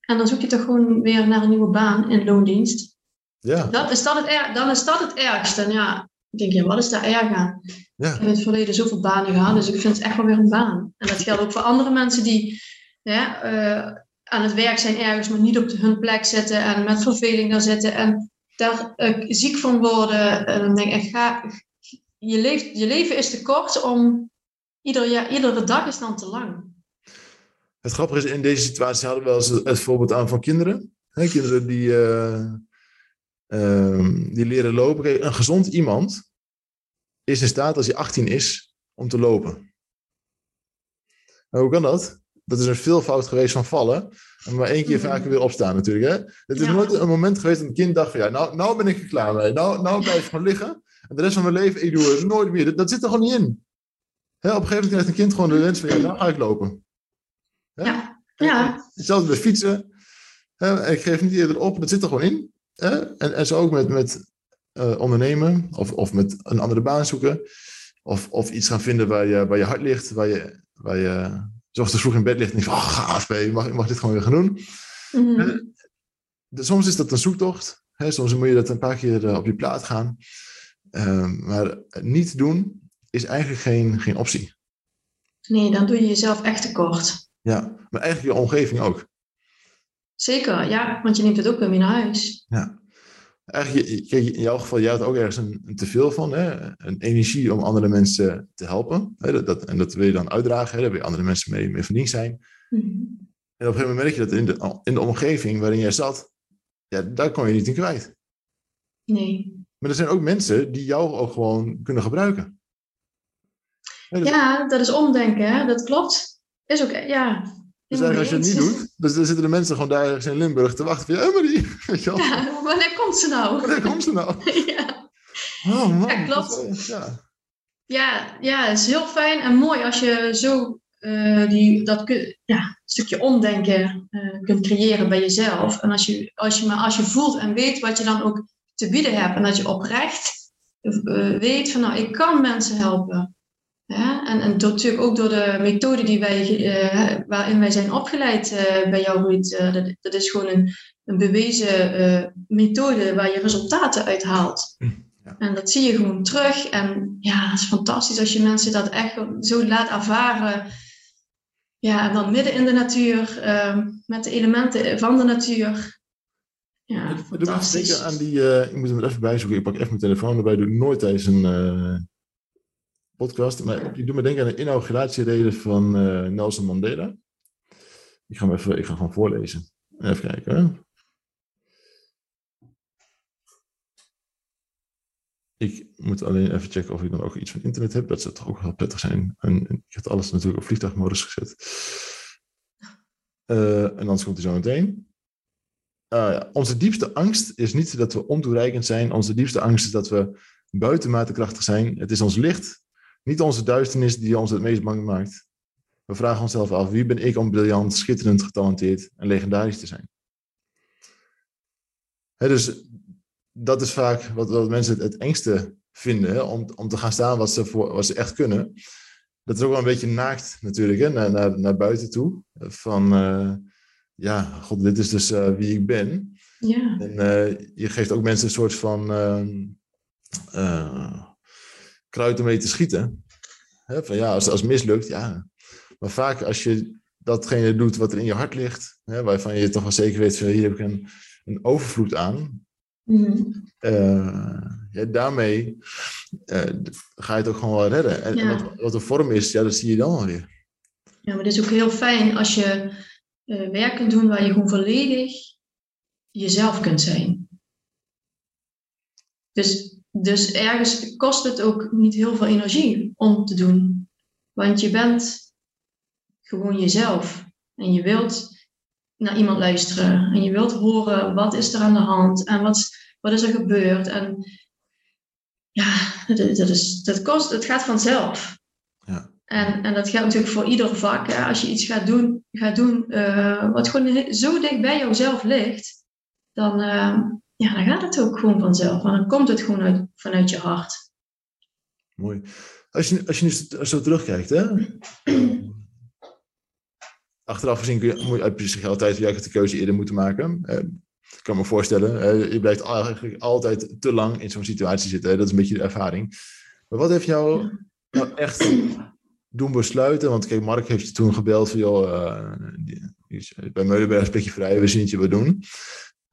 En dan zoek je toch gewoon weer naar een nieuwe baan in loondienst. Ja, Dat is dat het er, dan is dat het ergste. En ja, ik denk, ja, wat is daar erg aan? ja. Ik heb in het verleden zoveel banen gehad, dus ik vind het echt wel weer een baan. En dat geldt ook voor andere mensen die ja, eh, aan het werk zijn ergens, maar niet op de- hun plek zitten en met verveling daar zitten en daar eh, ziek van worden. En dan denk ik, echt, ga, je, leeft, je leven is te kort om, ieder jaar, iedere dag is dan te lang. Het grappige is, in deze situatie hadden we wel eens het, voorbeeld aan van kinderen. Hè, kinderen die, eh, ehm, die leren lopen. Kijk, een gezond iemand is in staat als hij 18 is om te lopen. Maar hoe kan dat? Dat is een veelvoud geweest van vallen. En maar één keer Mhm. vaker weer opstaan natuurlijk. Hè? Het is Ja. nooit een moment geweest dat een kind dacht van ja, nou, nou ben ik er klaar mee. Nou, nou blijf ik gewoon liggen. En de rest van mijn leven, ik doe het nooit meer. Dat, dat zit er gewoon niet in. Hè, op een gegeven moment krijgt een kind gewoon de wens van ja, nou ga ik lopen. Hè? Ja, ja. Hetzelfde met fietsen. Hè, ik geef niet eerder op, dat zit er gewoon in. Hè? En, en zo ook met, met eh, ondernemen of, of met een andere baan zoeken. Of, of iets gaan vinden waar je, waar je hart ligt, waar je, waar je zoals te vroeg in bed ligt en je van, oh, gaaf, je mag, je mag dit gewoon weer gaan doen. Mhm. De- soms is dat een zoektocht. Hè? Soms moet je dat een paar keer eh, op je plaat gaan. Ehm, maar niet doen is eigenlijk geen, geen optie. Nee, dan doe je jezelf echt tekort. Ja, maar eigenlijk je omgeving ook. Zeker, ja, want je neemt het ook weer mee naar huis. Ja. Eigenlijk, in jouw geval, jij had ook ergens een, een teveel van. Hè? Een energie om andere mensen te helpen. Hè? Dat, dat, en dat wil je dan uitdragen. Hè? Daar wil je andere mensen mee, mee van dienst zijn. Mhm. En op een gegeven moment merk je dat in de, in de omgeving waarin jij zat, ja, daar kon je niet in kwijt. Nee. Maar er zijn ook mensen die jou ook gewoon kunnen gebruiken. Hè, dus, Ja, dat is omdenken, hè? dat klopt. Is ook, ja. dus eigenlijk als je het niet doet, dus dan zitten de mensen gewoon daar ergens in Limburg te wachten van, ja, Emily, weet je wel. Ja, wanneer komt ze nou? Wanneer komt ze nou? ja. Oh man. Ja, klopt. is Ja. Ja, ja, het is heel fijn en mooi als je zo eh, die, dat ja, stukje omdenken eh, kunt creëren bij jezelf. En als je, als, je, maar als je voelt en weet wat je dan ook te bieden hebt en dat je oprecht eh, weet van nou, ik kan mensen helpen. Ja, en, en door, natuurlijk ook door de methode die wij, eh, waarin wij zijn opgeleid eh, bij jou, Ruud. eh, dat, dat is gewoon een, een bewezen methode waar je resultaten uit haalt. Ja. En dat zie je gewoon terug. En ja, het is fantastisch als je mensen dat echt zo laat ervaren. Ja, en dan midden in de natuur, eh, met de elementen van de natuur. Ja, Ik fantastisch. denken aan die, ik moet hem er even bijzoeken. Ik pak even mijn telefoon erbij. Doe ik nooit tijdens een podcast. Maar ik doe me denken aan de inauguratiereden van eh, Nelson Mandela. Ik ga hem even, ik ga gewoon voorlezen. Even kijken. Ik moet alleen even checken of ik dan ook iets van internet heb. Dat zou toch ook wel prettig zijn. En, ik heb alles natuurlijk op vliegtuigmodus gezet. Eh, en anders komt hij zo meteen. Ah. Onze diepste angst is niet dat we ontoereikend zijn. Onze diepste angst is dat we buitenmate krachtig zijn. Het is ons licht, niet onze duisternis, die ons het meest bang maakt. We vragen onszelf af, wie ben ik om briljant, schitterend, getalenteerd en legendarisch te zijn? Dus dat is vaak wat, wat mensen het, het engste vinden om, om te gaan staan wat ze, voor, wat ze echt kunnen. Dat is ook wel een beetje naakt natuurlijk, hè, naar, naar, naar buiten toe. Van, uh, ja, god, dit is dus uh, wie ik ben. Ja. En uh, je geeft ook mensen een soort van kruid mee te schieten. Hè, van ja, als, als het mislukt, ja. Maar vaak als je datgene doet wat er in je hart ligt, waarvan je toch wel zeker weet van hier heb ik een, een overvloed aan. Mm. ja, daarmee uh, ga je het ook gewoon wel redden. En, Ja. en wat, wat de vorm is, ja, dat zie je dan alweer. Ja, maar het is ook heel fijn als je eh, werk kunt doen waar je gewoon volledig jezelf kunt zijn. Dus, dus ergens kost het ook niet heel veel energie om te doen. Want je bent gewoon jezelf. En je wilt naar iemand luisteren. En je wilt horen wat is er aan de hand. En wat, wat is er gebeurd. En ja, dat, dat, is, dat kost, het gaat vanzelf. Ja. En, en dat geldt natuurlijk voor ieder vak. Hè. Als je iets gaat doen, gaat doen eh, wat gewoon zo dicht bij jouzelf ligt, dan, eh, ja, dan gaat het ook gewoon vanzelf. En dan komt het gewoon uit, vanuit je hart. Mooi. Als je, als je nu zo- terugkijkt, hè? achteraf gezien kun je, heb je zich altijd hebt de keuze eerder moeten maken. Eh, ik kan me voorstellen, je blijft eigenlijk altijd te lang in zo'n situatie zitten. Dat is een beetje de ervaring. Maar wat heeft jou nou echt doen besluiten? Want kijk, Mark heeft je toen gebeld van, joh, is bij Meulenberg beetje vrij, we zien het je wat doen.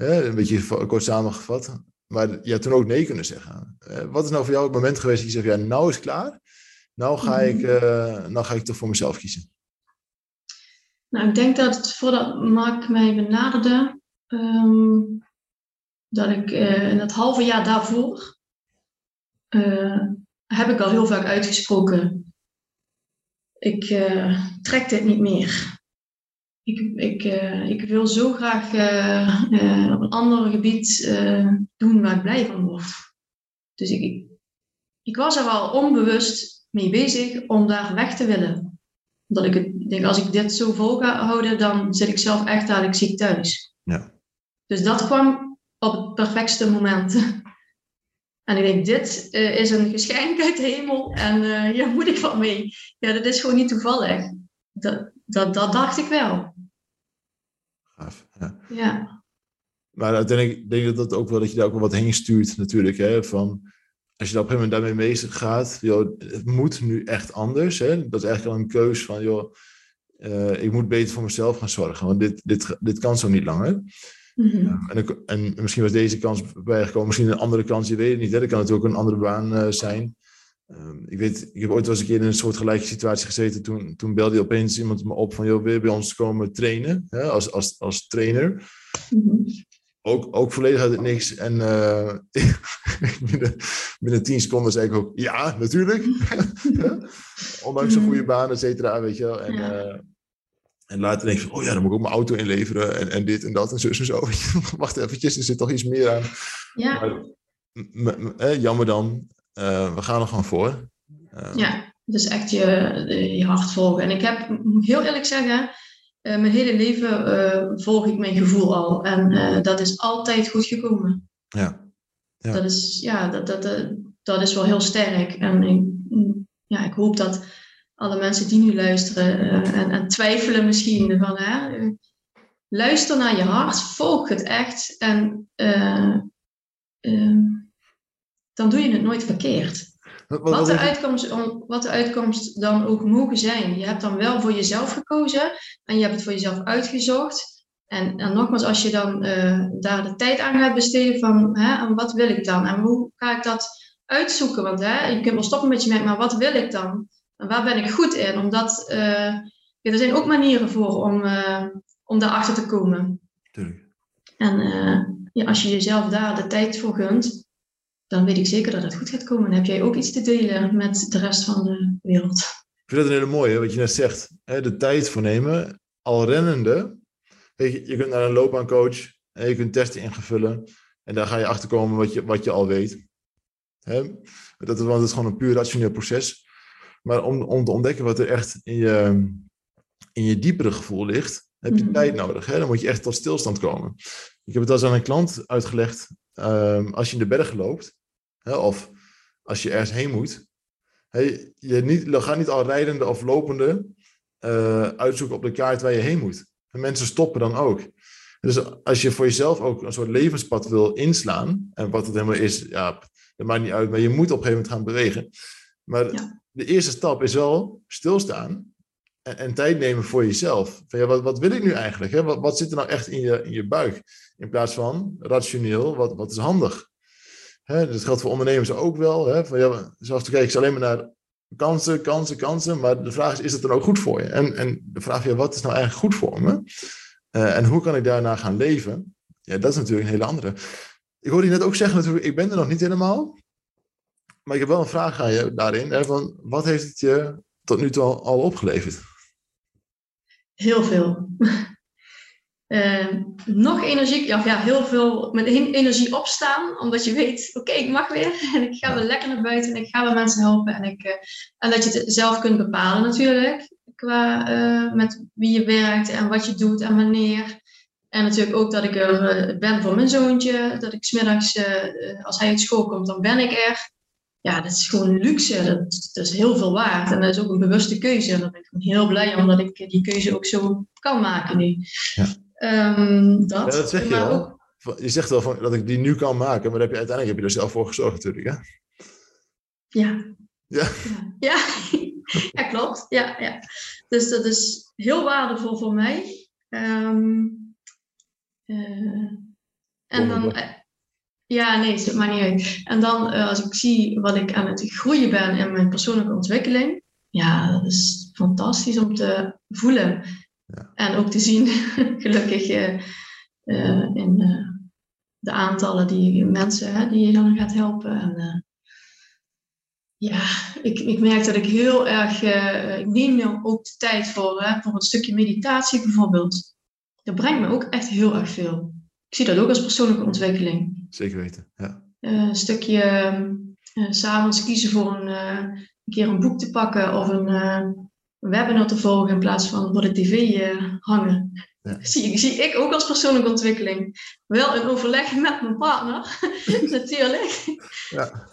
Hè, een beetje kort samengevat. Maar je had toen ook nee kunnen zeggen. Eh, wat is nou voor jou het moment geweest dat je zegt, ja, nou is het klaar. Nou ga, ik, eh, nou ga ik toch voor mezelf kiezen. Nou, ik denk dat voordat Mark mij benaderde, ehm, dat ik eh, in het halve jaar daarvoor heb ik al heel vaak uitgesproken. Ik trek dit niet meer. Ik, ik, eh, ik wil zo graag eh, eh, op een ander gebied doen waar ik blij van word. Dus ik, ik, ik was er al onbewust mee bezig om daar weg te willen omdat ik het, denk, als ik dit zo vol ga houden, dan zit ik zelf echt dadelijk ziek thuis. Ja. Dus dat kwam op het perfectste moment. En ik denk, dit is een geschenk uit de hemel en eh, hier moet ik wat mee. Ja, dat is gewoon niet toevallig. Dat, dat, dat dacht ik wel. Gaaf. Ja. Ja, Maar uiteindelijk denk ik dat dat ook wel dat je daar ook wel wat heen stuurt natuurlijk. Hè? Van, als je daar op een gegeven moment daarmee bezig gaat, joh, het moet nu echt anders. Hè? Dat is eigenlijk al een keus van, joh, eh, ik moet beter voor mezelf gaan zorgen. Want dit, dit, dit kan zo niet langer. Mhm. En, misschien was deze kans bijgekomen, misschien een andere kans, je weet het niet. Hè? Dat kan natuurlijk ook een andere baan eh, zijn. Ehm, ik weet, ik heb ooit wel eens een keer in een soort gelijke situatie gezeten. Toen, toen belde opeens iemand me op van, joh, wil je bij ons komen trainen? Hè? Als, als, als trainer. Mhm. Ook, ook volledig uit het niks. En eh, binnen, binnen tien seconden zei ik ook, ja, natuurlijk. Ondanks een goede baan, et cetera, weet je wel. En, eh, en later denk ik van, oh ja, dan moet ik ook mijn auto inleveren. En, en dit en dat en zus en zo. Wacht eventjes, er zit toch iets meer aan. ja, Maar, jammer dan. Eh, we gaan er gewoon voor. Eh, ja. Dus echt je, je hart volgen. En ik heb, moet heel eerlijk zeggen, eh, mijn hele leven eh, volg ik mijn gevoel al. En dat is altijd goed gekomen. ja. Ja. Dat is, ja, dat, dat, dat, is wel heel sterk. En ik, ja, ik hoop dat alle mensen die nu luisteren en, en twijfelen misschien van, hè, luister naar je hart, volg het echt en dan doe je het nooit verkeerd. Wat, wat, Wat wat de, uitkomst, om- wat de uitkomst dan ook mogen zijn. Je hebt dan wel voor jezelf gekozen en je hebt het voor jezelf uitgezocht. En, en nogmaals, als je dan eh, daar de tijd aan gaat besteden van hè, en wat wil ik dan en hoe ga ik dat uitzoeken? Want hè, je kunt wel stoppen met je merk, maar wat wil ik dan? En waar ben ik goed in? Omdat eh, ja, er zijn ook manieren voor om, eh, om daarachter te komen. Tuurlijk. En ja, als je jezelf daar de tijd voor gunt, dan weet ik zeker dat het goed gaat komen. Dan heb jij ook iets te delen met de rest van de wereld. Ik vind dat een hele mooie, wat je net zegt. Hè, de tijd voor nemen, al rennende. Je, je kunt naar een loopbaancoach en je kunt testen ingevullen. En daar ga je achter komen wat je, wat je al weet. Hè? Dat, is, want het is gewoon een puur rationeel proces. Maar om, om te ontdekken wat er echt in je, in je diepere gevoel ligt, heb je Mhm. tijd nodig. Hè? Dan moet je echt tot stilstand komen. Ik heb het al eens aan een klant uitgelegd. ehm, als je in de bergen loopt, hè, of als je ergens heen moet, hey, je niet, ga niet al rijdende of lopende uh, uitzoeken op de kaart waar je heen moet. En mensen stoppen dan ook. Dus als je voor jezelf ook een soort levenspad wil inslaan, en wat het helemaal is, ja, dat maakt niet uit, maar je moet op een gegeven moment gaan bewegen. Maar de eerste stap is wel stilstaan en, en, tijd nemen voor jezelf. Van, ja, wat, wat wil ik nu eigenlijk? Hè? Wat, wat zit er nou echt in je, in je buik? In plaats van rationeel, wat, wat is handig? Hè, dat geldt voor ondernemers ook wel. Hè? Van, ja, zelfs te kijken alleen maar naar kansen, kansen, kansen. Maar de vraag is, is het dan ook goed voor je? En, en de vraag is, wat is nou eigenlijk goed voor me? Uh, en hoe kan ik daarna gaan leven? Ja, dat is natuurlijk een hele andere. Ik hoorde je net ook zeggen, natuurlijk, ik ben er nog niet helemaal. Maar ik heb wel een vraag aan je daarin. Hè, van, wat heeft het je tot nu toe al opgeleverd? Heel veel. Uh, nog energie, ja, ja, heel veel met energie opstaan, omdat je weet, oké, ik mag weer en ik ga weer lekker naar buiten en ik ga weer mensen helpen en, ik, uh, en dat je het zelf kunt bepalen natuurlijk, qua uh, met wie je werkt en wat je doet en wanneer. En natuurlijk ook dat ik er ben voor mijn zoontje, dat ik smiddags, als hij uit school komt, dan ben ik er. Ja, dat is gewoon luxe, dat, dat, is heel veel waard en dat is ook een bewuste keuze. En daar ben ik heel blij om dat ik die keuze ook zo kan maken nu. Ja. Um, dat. Ja, dat zeg je wel. Je zegt wel van, dat ik die nu kan maken, maar heb je, uiteindelijk heb je er zelf voor gezorgd natuurlijk, hè? Ja. Ja. Ja, ja klopt. Ja, ja. Dus dat is heel waardevol voor mij. Um, uh, en dan... Uh, ja, nee, het maakt niet uit. En dan, uh, als ik zie wat ik aan het groeien ben in mijn persoonlijke ontwikkeling, ja, dat is fantastisch om te voelen. En ook te zien, gelukkig, uh, uh, in uh, de aantallen die mensen hè, die je dan gaat helpen. En, ja, ik, ik merk dat ik heel erg, ik neem nu ook de tijd voor, hè, voor een stukje meditatie bijvoorbeeld. Dat brengt me ook echt heel erg veel. Ik zie dat ook als persoonlijke ontwikkeling. Zeker weten, ja. een stukje s'avonds kiezen voor een, een keer een boek te pakken of een, webinar te volgen in plaats van voor de tv uh, hangen. Ja. Zie, zie ik ook als persoonlijke ontwikkeling. Wel in overleg met mijn partner, natuurlijk. Ja.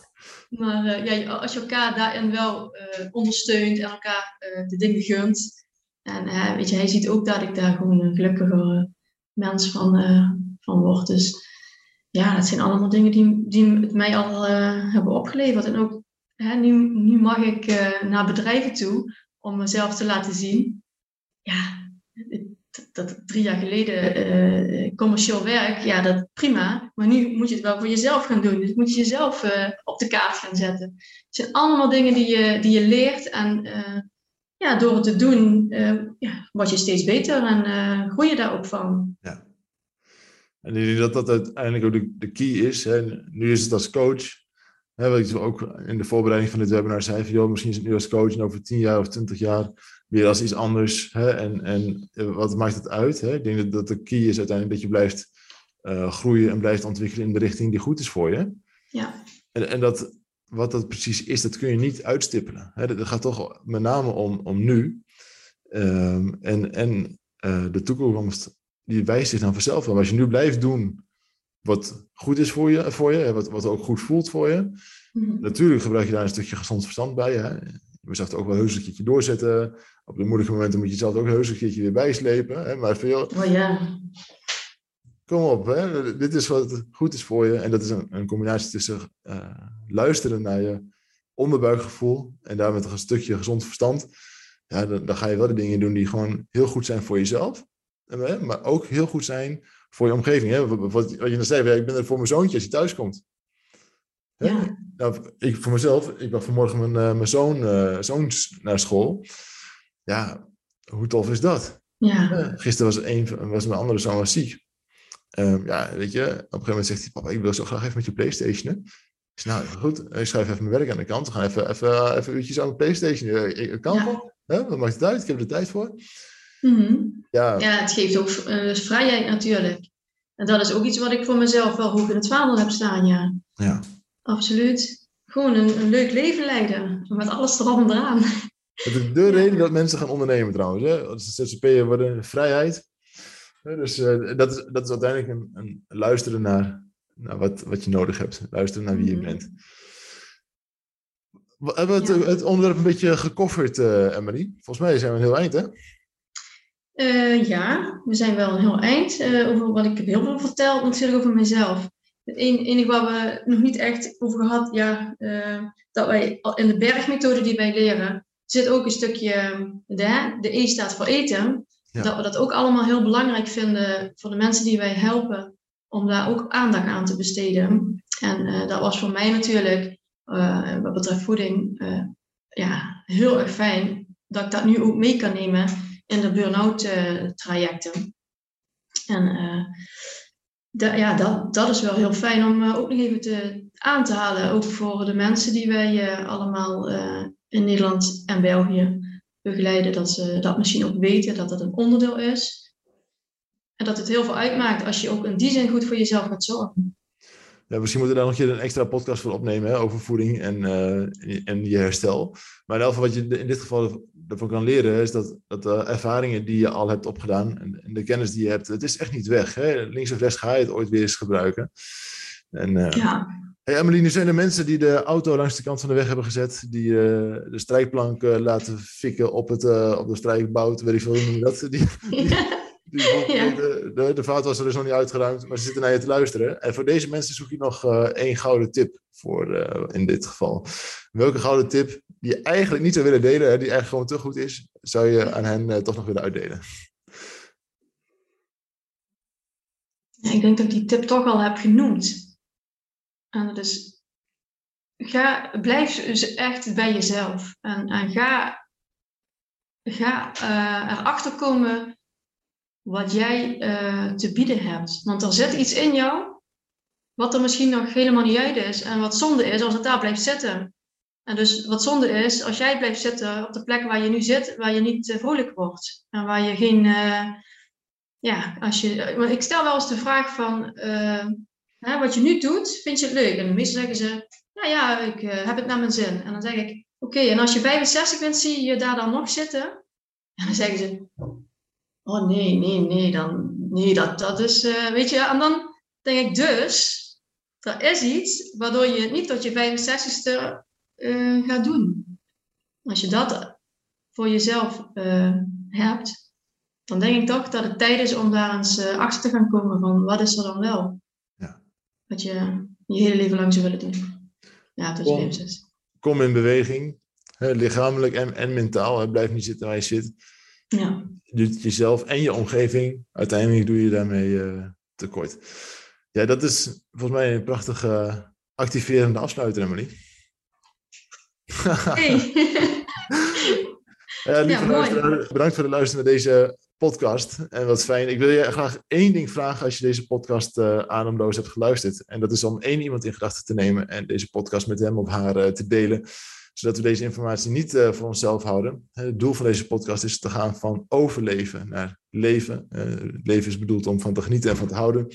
Maar uh, ja, als je elkaar daarin wel uh, ondersteunt en elkaar de dingen gunt. En weet je, hij ziet ook dat ik daar gewoon een gelukkige mens van, van word. Dus ja, dat zijn allemaal dingen die, die het mij al hebben opgeleverd. En ook nu, nu mag ik naar bedrijven toe om mezelf te laten zien. Ja, dat, drie jaar geleden uh, commercieel werk, ja, dat prima. Maar nu moet je het wel voor jezelf gaan doen. Dus moet je jezelf uh, op de kaart gaan zetten. Het zijn allemaal dingen die je, die je leert. En ja, door het te doen, ja, word je steeds beter en groei je daar ook van. Ja. En ik denk dat dat uiteindelijk ook de, de key is. Hè. Nu is het als coach Hè, wat ik ook in de voorbereiding van dit webinar zei, van, joh, misschien is het nu als coach en over tien jaar of twintig jaar weer als iets anders. Hè, en, en eh, wat maakt het uit? Hè? Ik denk dat, dat de key is uiteindelijk dat je blijft uh, groeien en blijft ontwikkelen in de richting die goed is voor je. Ja. En, en dat, wat dat precies is, dat kun je niet uitstippelen. Hè? Dat, gaat toch met name om, om nu. Um, en en uh, de toekomst, die wijst zich dan vanzelf wel. Maar als je nu blijft doen wat goed is voor je, voor je wat, wat ook goed voelt voor je. Mhm. Natuurlijk gebruik je daar een stukje gezond verstand bij. Hè? Je zegt ook wel heus een keertje doorzetten. Op de moeilijke momenten moet je zelf ook heus een keertje weer bijslepen. Hè? Maar veel... Oh ja. Kom op, hè? dit is wat goed is voor je. En dat is een, een combinatie tussen uh, luisteren naar je onderbuikgevoel en daar met een stukje gezond verstand. Ja, dan, dan, ga je wel de dingen doen die gewoon heel goed zijn voor jezelf. Maar ook heel goed zijn voor je omgeving. Hè? Wat, wat je dan zei, ik ben er voor mijn zoontje als hij thuis komt. Ja. Nou, ik, voor mezelf, ik bracht vanmorgen mijn, uh, mijn zoon, uh, zoons naar school. Ja, hoe tof is dat? Ja. Gisteren was, een, was mijn andere zoon was ziek. Um, ja, weet je, op een gegeven moment zegt hij, papa, ik wil zo graag even met je Playstation. Ik zeg, nou goed, ik schrijf even mijn werk aan de kant. We gaan even, even, even uurtjes aan de Playstation. Ik, kan ja. Hè? Wat maakt het uit? Ik heb er tijd voor. Mm ja. ja, het geeft ook uh, vrijheid natuurlijk. En dat is ook iets wat ik voor mezelf wel hoog in het vaandel heb staan, ja. Ja. Absoluut. Gewoon een, een leuk leven leiden. Met alles erop en eraan. Dat is de reden dat mensen gaan ondernemen trouwens. Hè? Als ZZP'er worden, vrijheid. Dus uh, dat, is, dat is uiteindelijk een, een luisteren naar, naar wat, wat je nodig hebt. Luisteren naar wie je mhm. bent. We hebben het, het onderwerp een beetje gecoverd, uh, Emily. Volgens mij zijn we een heel eind, hè? Uh, ja, we zijn wel een heel eind. Uh, over wat ik heb heel veel verteld, natuurlijk over mezelf. Het enige wat we nog niet echt over gehad, ja, dat wij in de bergmethode die wij leren, zit ook een stukje, de, de E staat voor eten. Dat we dat ook allemaal heel belangrijk vinden voor de mensen die wij helpen, om daar ook aandacht aan te besteden. En dat was voor mij natuurlijk wat betreft voeding, ja, heel erg fijn dat ik dat nu ook mee kan nemen in de burn-out uh, trajecten. En ja, dat, dat is wel heel fijn om ook nog even te, aan te halen, ook voor de mensen die wij allemaal in Nederland en België begeleiden, dat ze dat misschien ook weten, dat dat een onderdeel is. En dat het heel veel uitmaakt als je ook in die zin goed voor jezelf gaat zorgen. Ja, misschien moeten we daar nog een extra podcast voor opnemen hè, over voeding en, en je herstel. Maar in elk geval wat je in dit geval ervan kan leren, is dat, dat de ervaringen die je al hebt opgedaan en, en de kennis die je hebt, het is echt niet weg. Hè? Links of rechts ga je het ooit weer eens gebruiken. En, uh, ja. Hey Emily, nu zijn er mensen die de auto langs de kant van de weg hebben gezet, die uh, de strijkplank laten fikken op, het, op de strijkbout, weet ik veel, hoe noem je dat? Die, die, die, de, de, de vaatwasser is nog niet uitgeruimd, maar ze zitten naar je te luisteren. En voor deze mensen zoek je nog uh, één gouden tip voor uh, in dit geval. Welke gouden tip die je eigenlijk niet zou willen delen, hè, die eigenlijk gewoon te goed is, zou je aan hen uh, toch nog willen uitdelen? Ja, ik denk dat ik die tip toch al heb genoemd. En dat is, ga, blijf dus echt bij jezelf. En, en ga, ga erachter komen wat jij uh, te bieden hebt. Want er zit iets in jou wat er misschien nog helemaal niet uit is. En wat zonde is als het daar blijft zitten. En dus wat zonde is als jij blijft zitten op de plek waar je nu zit, waar je niet uh, vrolijk wordt. En waar je geen. Uh, ja, als je. Want ik stel wel eens de vraag van. Hè, wat je nu doet, vind je het leuk? En meestal zeggen ze. Nou ja, ik heb het naar mijn zin. En dan zeg ik. Oké, en als je 65 bent, zie je daar dan nog zitten? En dan zeggen ze. Oh nee, nee, nee, dan, nee, dat, dat is, uh, weet je, en dan denk ik dus, er is iets waardoor je het niet tot je 65ste uh, gaat doen. Als je dat voor jezelf uh, hebt, dan denk ik toch dat het tijd is om daar eens achter te gaan komen van wat is er dan wel? Ja. Wat je je hele leven lang zou willen doen. Ja, tot je kom, kom in beweging, hè, lichamelijk en, en mentaal. Hè, blijf niet zitten waar je zit. Ja. Je doet jezelf en je omgeving. Uiteindelijk doe je daarmee uh, tekort. Ja, dat is volgens mij een prachtige activerende afsluiter, Emily. Hey. ja, lieve ja, bedankt voor het luisteren naar deze podcast. En wat fijn. Ik wil je graag één ding vragen als je deze podcast uh, ademloos hebt geluisterd. En dat is om één iemand in gedachten te nemen en deze podcast met hem of haar uh, te delen zodat we deze informatie niet uh, voor onszelf houden. Het doel van deze podcast is te gaan van overleven naar leven. Uh, leven is bedoeld om van te genieten en van te houden.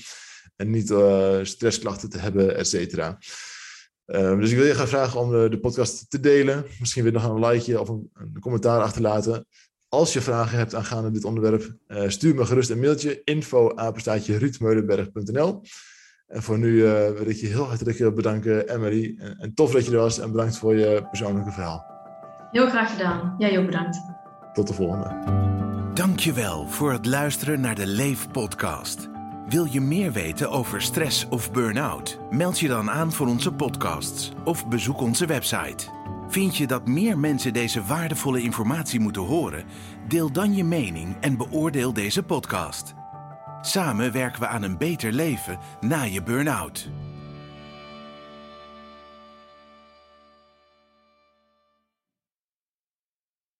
En niet uh, stressklachten te hebben, et cetera. Ehm, dus ik wil je gaan vragen om de, de, podcast te delen. Misschien weer nog een likeje of een, een commentaar achterlaten. Als je vragen hebt aangaande dit onderwerp, stuur me gerust een mailtje. info en voor nu uh, wil ik je heel hartelijk bedanken, Emily. En, en, tof dat je er was en bedankt voor je persoonlijke verhaal. Heel graag gedaan. Jij ook bedankt. Tot de volgende. Dankjewel voor het luisteren naar de Leef podcast. Wil je meer weten over stress of burn-out? Meld je dan aan voor onze podcasts of bezoek onze website. Vind je dat meer mensen deze waardevolle informatie moeten horen? Deel dan je mening en beoordeel deze podcast. Samen werken we aan een beter leven na je burn-out.